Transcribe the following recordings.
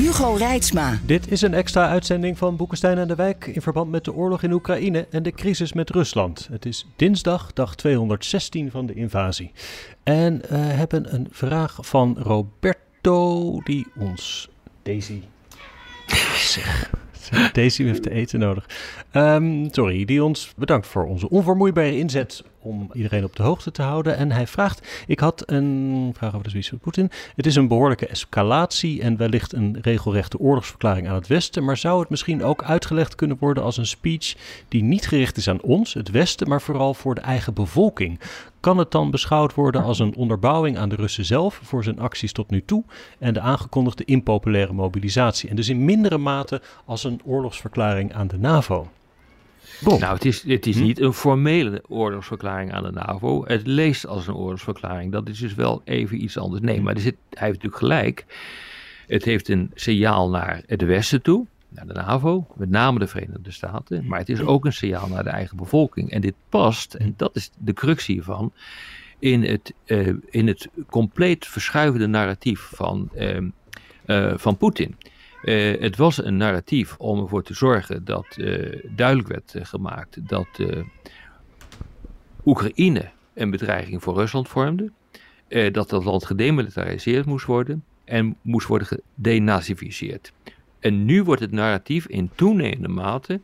Hugo Reitsma. Dit is een extra uitzending van Boekenstein en de Wijk in verband met de oorlog in Oekraïne en de crisis met Rusland. Het is dinsdag, dag 216 van de invasie. En we hebben een vraag van Roberto die ons Daisy zeg Daisy heeft te eten nodig. Um, sorry, die ons bedankt voor onze onvermoeibare inzet om iedereen op de hoogte te houden. En hij vraagt: Ik had een vraag over de Zwitserse Poetin. Het is een behoorlijke escalatie en wellicht een regelrechte oorlogsverklaring aan het Westen. Maar zou het misschien ook uitgelegd kunnen worden als een speech die niet gericht is aan ons, het Westen, maar vooral voor de eigen bevolking? Kan het dan beschouwd worden als een onderbouwing aan de Russen zelf voor zijn acties tot nu toe en de aangekondigde impopulaire mobilisatie? En dus in mindere mate als een oorlogsverklaring aan de NAVO? Nou, het is, het is hm? niet een formele oorlogsverklaring aan de NAVO. Het leest als een oorlogsverklaring. Dat is dus wel even iets anders. Nee, maar er zit, hij heeft natuurlijk gelijk. Het heeft een signaal naar het Westen toe, naar de NAVO, met name de Verenigde Staten. Maar het is ook een signaal naar de eigen bevolking. En dit past, en dat is de crux hiervan, in het, uh, in het compleet verschuivende narratief van, uh, uh, van Poetin. Uh, het was een narratief om ervoor te zorgen dat uh, duidelijk werd uh, gemaakt dat Oekraïne een bedreiging voor Rusland vormde. dat dat land gedemilitariseerd moest worden en moest worden gedenazificeerd. En nu wordt het narratief in toenemende mate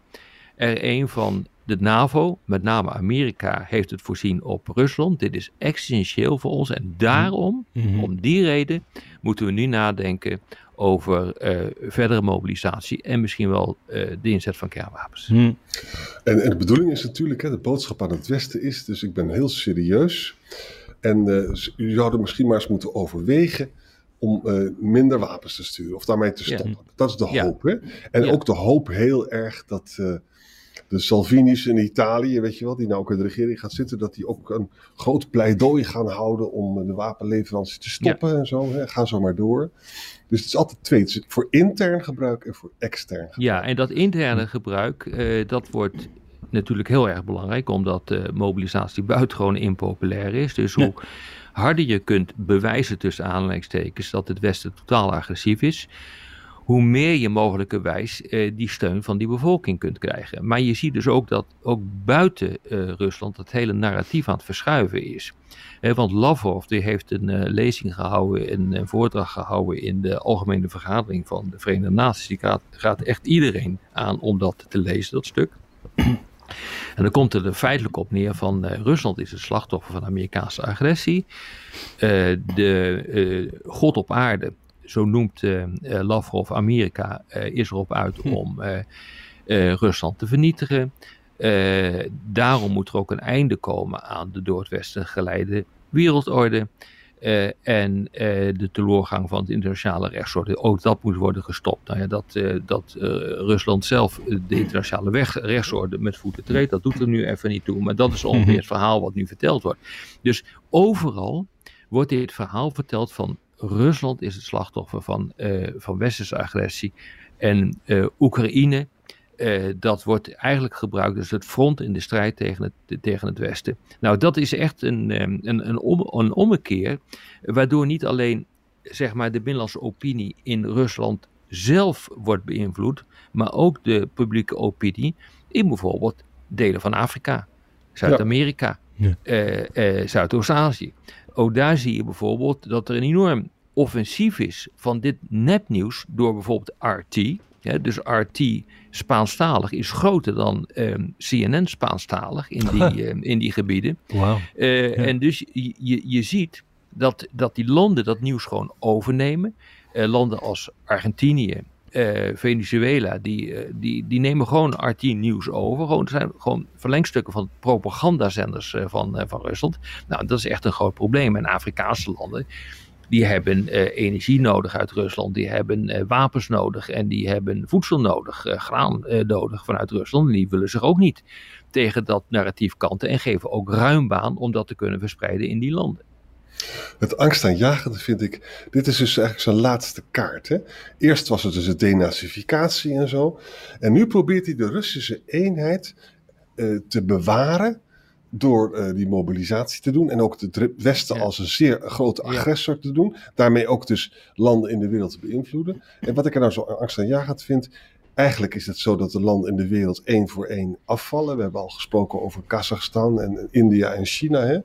er een van de NAVO, met name Amerika, heeft het voorzien op Rusland. Dit is essentieel voor ons en daarom, mm-hmm. om die reden, moeten we nu nadenken over uh, verdere mobilisatie en misschien wel uh, de inzet van kernwapens. Hmm. En, en, de bedoeling is natuurlijk, hè, de boodschap aan het Westen is, dus ik ben heel serieus. En uh, u zouden misschien maar eens moeten overwegen om minder wapens te sturen of daarmee te stoppen. Ja. Dat is de hoop. Hè? En ja. ook de hoop heel erg dat de Salvini's in Italië, weet je wel, die nou ook in de regering gaat zitten, dat die ook een groot pleidooi gaan houden om de wapenleverantie te stoppen ja. en zo. Hè. Ga zo maar door. Dus het is altijd twee. Het is voor intern gebruik en voor extern gebruik. Ja, en dat interne gebruik, uh, dat wordt natuurlijk heel erg belangrijk, omdat de mobilisatie buitengewoon impopulair is. Dus hoe harder je kunt bewijzen tussen aanleidingstekens dat het Westen totaal agressief is, hoe meer je mogelijkerwijs uh, die steun van die bevolking kunt krijgen. Maar je ziet dus ook dat ook buiten uh, Rusland het hele narratief aan het verschuiven is. Uh, want Lavrov die heeft een lezing gehouden, een, een, voordracht gehouden in de Algemene Vergadering van de Verenigde Naties. Die gaat, gaat echt iedereen aan om dat te lezen, dat stuk. En dan komt er feitelijk op neer van Rusland is het slachtoffer van Amerikaanse agressie. de God op aarde zo noemt uh, Lavrov Amerika, uh, is erop uit hm. om Rusland te vernietigen. daarom moet er ook een einde komen aan de door het Westen geleide wereldorde. en de teleurgang van het internationale rechtsorde, ook dat moet worden gestopt. Nou ja, dat, dat Rusland zelf de internationale weg, rechtsorde met voeten treedt, dat doet er nu even niet toe. Maar dat is ongeveer hm. het verhaal wat nu verteld wordt. Dus overal wordt dit verhaal verteld van Rusland is het slachtoffer van, uh, van westerse agressie. En uh, Oekraïne, uh, dat wordt eigenlijk gebruikt als het front in de strijd tegen het, tegen het Westen. Nou, dat is echt een, een, een, om, een ommekeer, waardoor niet alleen zeg maar, de binnenlandse opinie in Rusland zelf wordt beïnvloed, maar ook de publieke opinie in bijvoorbeeld delen van Afrika, Zuid-Amerika, ja. Zuidoost-Azië ook daar zie je bijvoorbeeld dat er een enorm offensief is van dit nepnieuws door bijvoorbeeld RT. Ja, dus RT Spaanstalig is groter dan um, CNN Spaanstalig in die, um, in die gebieden. Wow. Uh, ja. En dus je, je ziet dat, dat die landen dat nieuws gewoon overnemen. Uh, landen als Argentinië, uh, Venezuela, die, uh, die, die nemen gewoon RT nieuws over. Gewoon, zijn gewoon verlengstukken van propagandazenders uh, van, van Rusland. Nou, dat is echt een groot probleem. En Afrikaanse landen, die hebben energie nodig uit Rusland, die hebben wapens nodig en die hebben voedsel nodig, graan nodig vanuit Rusland. En die willen zich ook niet tegen dat narratief kanten en geven ook ruim baan om dat te kunnen verspreiden in die landen. Het angstaanjagende vind ik, dit is dus eigenlijk zijn laatste kaart. Hè? Eerst was het dus de denazificatie en zo. En nu probeert hij de Russische eenheid te bewaren door uh, die mobilisatie te doen en ook het Westen als een zeer grote agressor te doen. Daarmee ook dus landen in de wereld te beïnvloeden. En wat ik er nou zo angstaanjagend vind, eigenlijk is het zo dat de landen in de wereld één voor één afvallen. We hebben al gesproken over Kazachstan en India en China. Hè?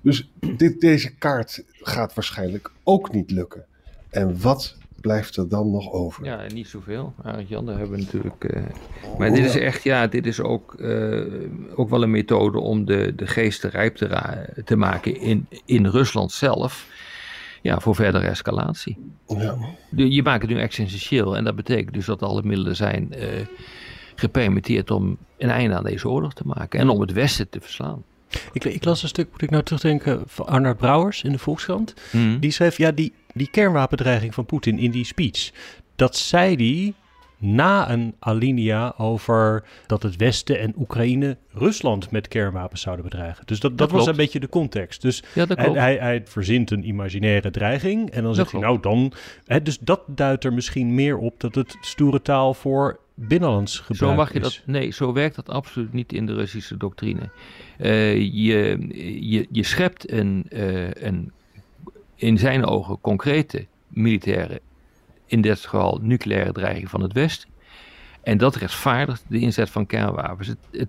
Dus dit, deze kaart gaat waarschijnlijk ook niet lukken. En wat blijft er dan nog over? Ja, niet zoveel. Jan, daar hebben we natuurlijk. Uh... Maar dit is echt, ja, dit is ook, uh, ook wel een methode om de, de geesten rijp te, te maken in, in Rusland zelf. Ja, voor verdere escalatie. Ja. Je maakt het nu existentieel en dat betekent dus dat alle middelen zijn uh, gepermitteerd om een einde aan deze oorlog te maken en om het Westen te verslaan. Ik, ik, las een stuk, moet ik nou terugdenken, van Arnold Brouwers in de Volkskrant. Hmm. Die schreef, ja, die, die kernwapendreiging van Poetin in die speech, dat zei hij na een alinea over dat het Westen en Oekraïne Rusland met kernwapens zouden bedreigen. Dus dat, dat, was een beetje de context. Dus ja, hij, hij, hij, verzint een imaginaire dreiging en dan zegt hij nou dan... Hè, dus dat duidt er misschien meer op dat het stoere taal voor binnenlands gebruik zo mag je. Dat, nee, zo werkt dat absoluut niet in de Russische doctrine. Uh, je, je, je schept een, uh, een in zijn ogen concrete militaire, in dit geval nucleaire dreiging van het Westen. En dat rechtvaardigt de inzet van kernwapens. Het,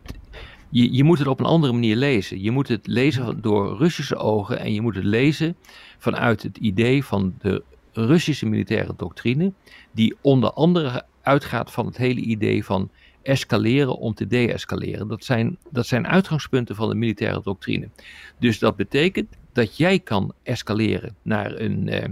je, je, moet het op een andere manier lezen. Je moet het lezen door Russische ogen en je moet het lezen vanuit het idee van de Russische militaire doctrine, die onder andere uitgaat van het hele idee van escaleren om te deescaleren. Dat zijn, dat zijn uitgangspunten van de militaire doctrine. Dus dat betekent dat jij kan escaleren naar een. Uh,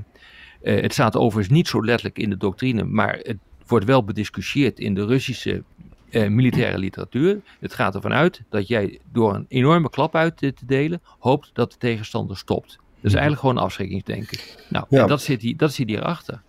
uh, het staat overigens niet zo letterlijk in de doctrine, maar het wordt wel bediscussieerd in de Russische uh, militaire literatuur. Het gaat ervan uit dat jij door een enorme klap uit te delen hoopt dat de tegenstander stopt. Dat is mhm. eigenlijk gewoon afschrikkingsdenken. Nou, ja. dat, zit hier, dat zit hierachter.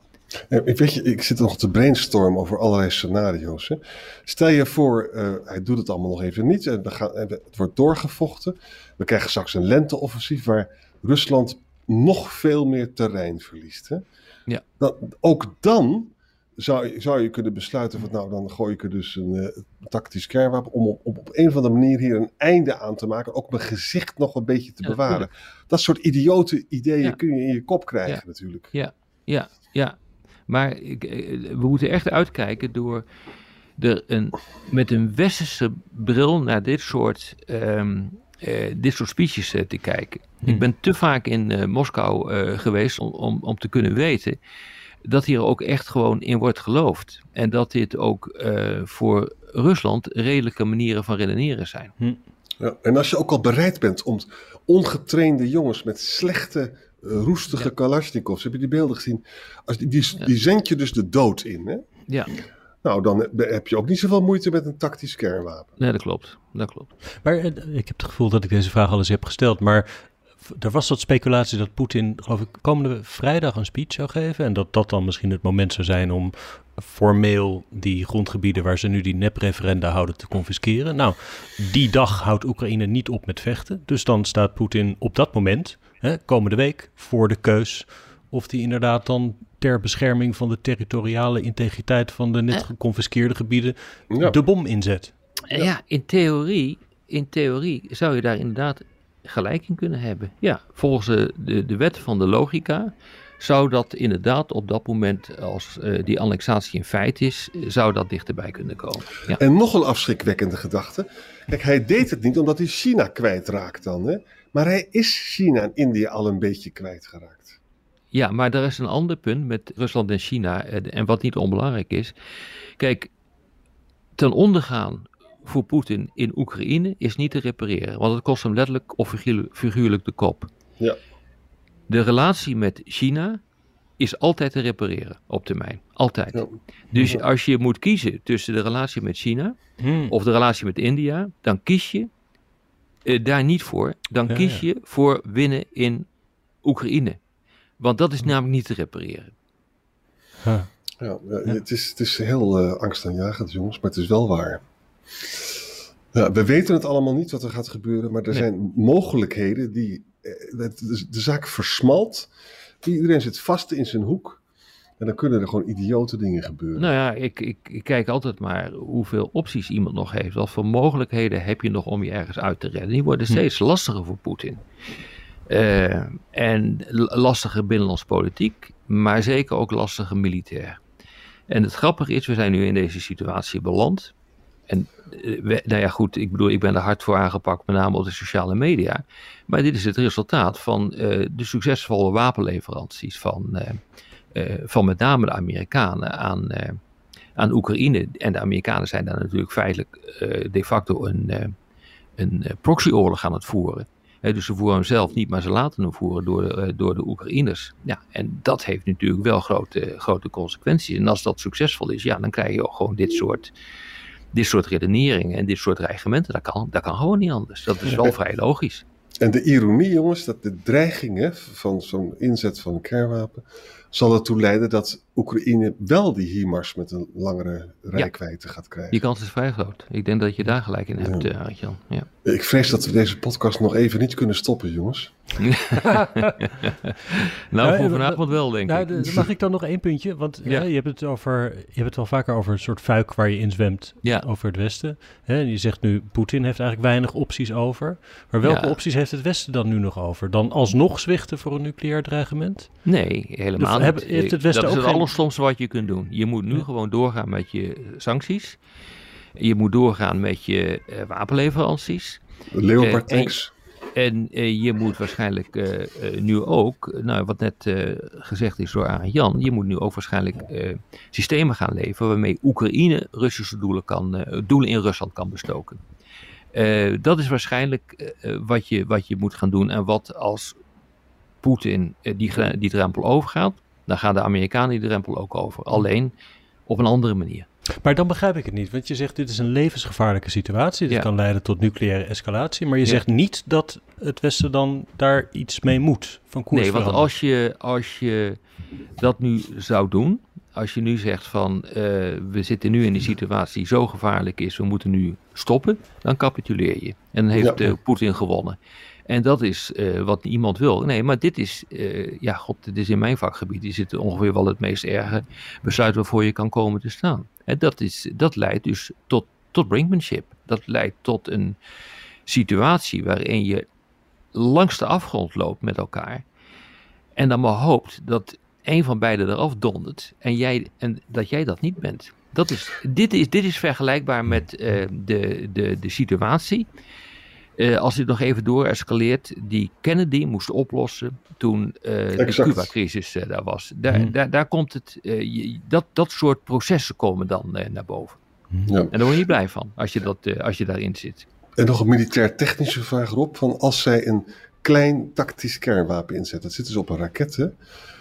Ik, weet je, ik zit nog te brainstormen over allerlei scenario's. Hè. Stel je voor, uh, hij doet het allemaal nog even niet. En we gaan, het wordt doorgevochten. We krijgen straks een lenteoffensief waar Rusland nog veel meer terrein verliest. Hè? Ja. Dat, ook dan zou, je, zou je kunnen besluiten van nou dan gooi ik er dus een uh, tactisch kernwapen om op, op, op, een of andere manier hier een einde aan te maken. Ook mijn gezicht nog een beetje te bewaren. Dat soort idiote ideeën kun je in je kop krijgen natuurlijk. Ja, ja, ja. Maar ik, eh, we moeten echt uitkijken door er een, met een westerse bril naar dit soort, um, uh, dit soort speeches uh, te kijken. Ik hmm. ben te vaak in Moskou geweest om, om, om te kunnen weten dat hier ook echt gewoon in wordt geloofd. En dat dit ook voor Rusland redelijke manieren van redeneren zijn. Hm. Ja, en als je ook al bereid bent om ongetrainde jongens met slechte roestige ja. Kalashnikovs. Heb je die beelden gezien? Als die, die, die zend je dus de dood in. Hè? Ja. Nou, dan heb je ook niet zoveel moeite met een tactisch kernwapen. Nee, dat klopt. Dat klopt. Maar eh, ik heb het gevoel dat ik deze vraag al eens heb gesteld. Maar er was wat speculatie dat Poetin, geloof ik, komende vrijdag een speech zou geven. En dat dat dan misschien het moment zou zijn om formeel die grondgebieden waar ze nu die nep-referenda houden te confisceren. Nou, die dag houdt Oekraïne niet op met vechten. Dus dan staat Poetin op dat moment hè, komende week voor de keus of die inderdaad dan ter bescherming van de territoriale integriteit van de net eh. geconfiskeerde gebieden de bom inzet. Ja, in theorie, in theorie zou je daar inderdaad gelijk in kunnen hebben. Ja, volgens de, de, de wet van de logica zou dat inderdaad op dat moment, als uh, die annexatie in feit is, zou dat dichterbij kunnen komen. Ja. En nog een afschrikwekkende gedachte. Kijk, hij deed het niet omdat hij China kwijtraakt dan. Hè? Maar hij is China en India al een beetje kwijtgeraakt. Ja, maar er is een ander punt met Rusland en China. En wat niet onbelangrijk is. Kijk, ten ondergaan voor Poetin in Oekraïne is niet te repareren. Want het kost hem letterlijk of figuurlijk de kop. Ja. De relatie met China is altijd te repareren op termijn. Altijd. Dus als je moet kiezen tussen de relatie met China hmm. of de relatie met India, dan kies je uh, daar niet voor. Dan kies je voor winnen in Oekraïne. Want dat is namelijk niet te repareren. Huh. Ja, ja, Het, is, het is heel uh, angstaanjagend, jongens, maar het is wel waar. Ja, we weten het allemaal niet wat er gaat gebeuren, maar er Nee. zijn mogelijkheden die. eh, De, de, de zaak versmalt. Iedereen zit vast in zijn hoek. En dan kunnen er gewoon idiote dingen gebeuren. Nou ja, ik, ik, ik kijk altijd maar hoeveel opties iemand nog heeft. Wat voor mogelijkheden heb je nog om je ergens uit te redden? Die worden steeds lastiger voor Poetin. Eh, en l- lastiger binnenlands politiek, maar zeker ook lastiger militair. En het grappige is, we zijn nu in deze situatie beland. En eh, nou ja, goed, ik bedoel, ik ben er hard voor aangepakt, met name op de sociale media. Maar dit is het resultaat van eh, de succesvolle wapenleveranties van, van met name de Amerikanen aan, aan Oekraïne. En de Amerikanen zijn daar natuurlijk feitelijk de facto een, een proxyoorlog aan het voeren. Dus ze voeren hem zelf niet, maar ze laten hem voeren door, de, eh, door de Oekraïners. Ja, en dat heeft natuurlijk wel grote, grote consequenties. En als dat succesvol is, ja, dan krijg je ook gewoon dit soort, dit soort redeneringen en dit soort dreigementen. Dat kan, dat kan gewoon niet anders. Dat is wel vrij logisch. En de ironie, jongens, dat de dreiging hè, van zo'n inzet van een kernwapen. Zal ertoe leiden dat Oekraïne wel die HIMARS met een langere rijkwijde gaat krijgen. Die kans is vrij groot. Ik denk dat je daar gelijk in hebt, Ja. eh, Arjan. Ja. Ik vrees dat we deze podcast nog even niet kunnen stoppen, jongens. nou, voor vanavond wel, denk Nou, ik. de- mag ik dan nog één puntje? Want Ja. hè, je, hebt het over, je hebt het wel vaker over een soort fuik waar je in zwemt Ja. over het Westen. Hè, en je zegt nu, Poetin heeft eigenlijk weinig opties over. Maar welke Ja. opties heeft het Westen dan nu nog over? Dan alsnog zwichten voor een nucleair dreigement? Nee, helemaal Heb- heeft het Westen dat is het geen- allerstomste wat je kunt doen. Je moet nu Ja. gewoon doorgaan met je sancties. Je moet doorgaan met je eh, wapenleveranties. Leopard Eh, en- tanks. En eh, je moet waarschijnlijk nu ook, nou, wat net eh, gezegd is door Arend Jan, je moet nu ook waarschijnlijk eh, systemen gaan leveren waarmee Oekraïne Russische doelen, kan, eh, doelen in Rusland kan bestoken. Eh, dat is waarschijnlijk wat, je, wat je moet gaan doen. En wat als Poetin die, die drempel overgaat, dan gaan de Amerikanen die drempel ook over. Alleen op een andere manier. Maar dan begrijp ik het niet. Want je zegt, dit is een levensgevaarlijke situatie. Dit Ja. kan leiden tot nucleaire escalatie. Maar je Ja. zegt niet dat het Westen dan daar iets mee moet van koers Nee, want als je, als je dat nu zou doen, als je nu zegt van eh, we zitten nu in een situatie die zo gevaarlijk is, we moeten nu stoppen, dan capituleer je. En dan heeft Ja. eh, Poetin gewonnen. En dat is eh, wat niemand wil. Nee, maar dit is, eh, ja, god, dit is in mijn vakgebied. Die zit ongeveer wel het meest erge besluit waarvoor je kan komen te staan. En dat, is, dat leidt dus tot, tot brinkmanship. Dat leidt tot een situatie waarin je langs de afgrond loopt met elkaar. En dan maar hoopt dat een van beiden eraf dondert en, jij, en dat jij dat niet bent. Dat is, dit, is, dit is vergelijkbaar met eh, de, de, de situatie. Eh, als dit nog even door escaleert, die Kennedy moest oplossen toen eh, de. Cuba-crisis eh, daar was. Daar, Mhm. daar, daar komt het, eh, je- dat, dat soort processen komen dan eh, naar boven. Ja. En daar word je niet blij van als je, dat, eh, als je daarin zit. En nog een militair-technische vraag erop. Van als zij een klein tactisch kernwapen inzetten. Dat zitten ze op een raket, hè?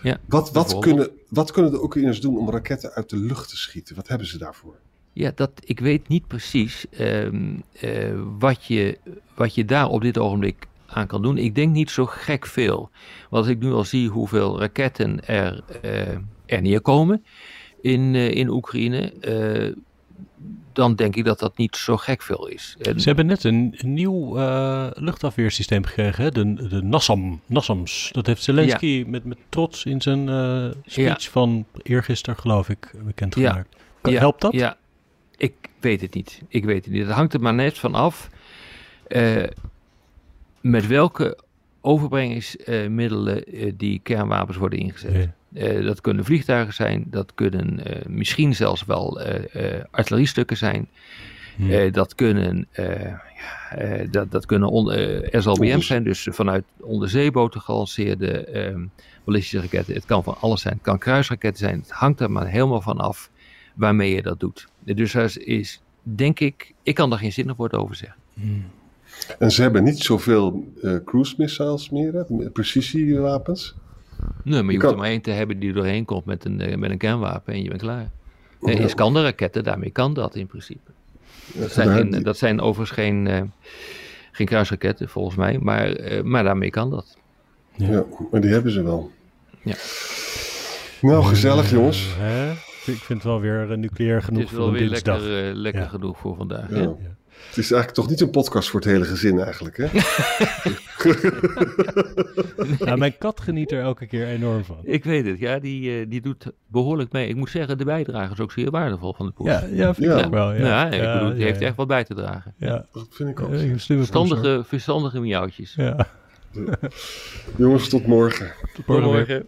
Ja, Wat, wat, kunnen, wat kunnen de Oekraïners doen om raketten uit de lucht te schieten? Wat hebben ze daarvoor? Ja, dat, ik weet niet precies ehm, eh, wat, je, wat je daar op dit ogenblik aan kan doen. Ik denk niet zo gek veel. Want als ik nu al zie hoeveel raketten er, eh, er neerkomen in, eh, in Oekraïne, dan denk ik dat dat niet zo gek veel is. En- Ze hebben net een, een nieuw luchtafweersysteem gekregen, hè? de, de NASAM, NASAMS. Dat heeft Zelensky met, met trots in zijn speech van eergisteren, geloof ik, bekendgemaakt. Ja, Helpt dat? Ja, ik weet het niet. Ik weet het niet. Het hangt er maar net van af eh, met welke overbrengingsmiddelen eh, die kernwapens worden ingezet. Ja. Eh, dat kunnen vliegtuigen zijn, dat kunnen misschien zelfs wel artilleriestukken zijn. Dat kunnen, ja, dat, dat kunnen on, SLBM's zijn, dus vanuit onderzeeboten gelanceerde eh, ballistische raketten. Het kan van alles zijn. Het kan kruisraketten zijn. Het hangt er maar helemaal van af waarmee je dat doet. Dus dat is, denk ik, ik kan daar geen zinnig woord over zeggen. Hm. En ze hebben niet zoveel eh, cruise missiles meer, hè? precisiewapens. Nee, maar je Je hoeft kan- er maar één te hebben die er doorheen komt met een, eh, met een kernwapen en je bent klaar. Ja. Iskander-raketten, daarmee kan dat in principe. Dat zijn, geen, dat zijn overigens geen, eh, geen kruisraketten volgens mij, maar, eh, maar daarmee kan dat. ja, maar die hebben ze wel. Ja. Nou, gezellig jongens. Ik vind het wel weer eh, nucleair genoeg Het is voor wel weer dinsdag. lekker, eh, lekker Ja. genoeg voor vandaag. Ja. Het is eigenlijk toch niet een podcast voor het hele gezin eigenlijk, hè? Nou, mijn kat geniet er elke keer enorm van. Ik weet het, ja, die, eh, die doet behoorlijk mee. Ik moet zeggen, de bijdrage is ook zeer waardevol van de poes. Ja, ja vind Ja. ik ook wel. Ja, Ja, ik Ja, bedoel, die ja, heeft ja. echt wat bij te dragen. Ja, Dat vind ik ook. Eh, een slimme poes, hoor. Verstandige, verstandige miauwtjes. Ja. Jongens, tot morgen. Tot morgen.